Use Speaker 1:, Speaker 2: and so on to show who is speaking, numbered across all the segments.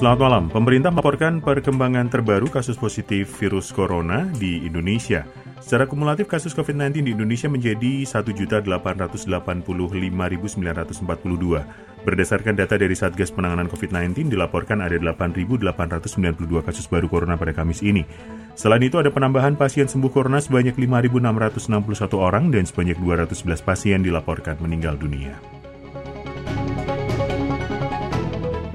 Speaker 1: Selamat malam. Pemerintah melaporkan perkembangan terbaru kasus positif virus corona di Indonesia. Secara kumulatif kasus COVID-19 di Indonesia menjadi 1.885.942. Berdasarkan data dari Satgas Penanganan COVID-19, dilaporkan ada 8.892 kasus baru corona pada Kamis ini. Selain itu ada penambahan pasien sembuh corona sebanyak 5.661 orang dan sebanyak 211 pasien dilaporkan meninggal dunia.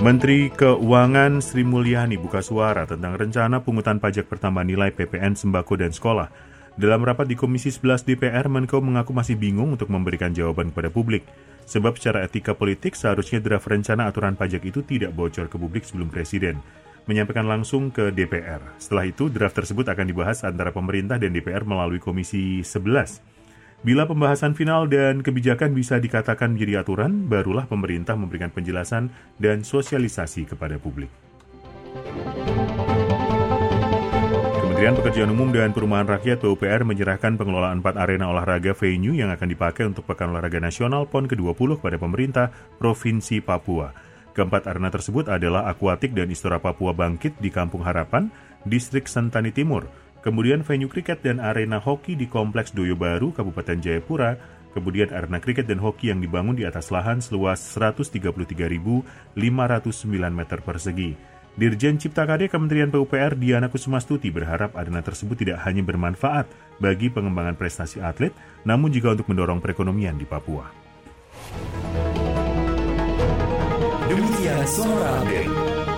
Speaker 1: Menteri Keuangan Sri Mulyani buka suara tentang rencana pungutan pajak pertambahan nilai PPN sembako dan sekolah. Dalam rapat di Komisi 11 DPR, Menko mengaku masih bingung untuk memberikan jawaban kepada publik. Sebab secara etika politik seharusnya draft rencana aturan pajak itu tidak bocor ke publik sebelum Presiden. Menyampaikan langsung ke DPR. Setelah itu, draft tersebut akan dibahas antara pemerintah dan DPR melalui Komisi 11. Bila pembahasan final dan kebijakan bisa dikatakan menjadi aturan, barulah pemerintah memberikan penjelasan dan sosialisasi kepada publik. Kementerian Pekerjaan Umum dan Perumahan Rakyat PUPR menyerahkan pengelolaan empat arena olahraga venue yang akan dipakai untuk Pekan Olahraga Nasional PON ke-20 kepada pemerintah Provinsi Papua. Keempat arena tersebut adalah Akuatik dan Istora Papua Bangkit di Kampung Harapan, Distrik Sentani Timur, kemudian venue kriket dan arena hoki di Kompleks Doyo Baru, Kabupaten Jayapura, kemudian arena kriket dan hoki yang dibangun di atas lahan seluas 133.509 meter persegi. Dirjen Cipta Karya Kementerian PUPR Diana Kusumastuti berharap arena tersebut tidak hanya bermanfaat bagi pengembangan prestasi atlet, namun juga untuk mendorong perekonomian di Papua. Demikian Sonora Update.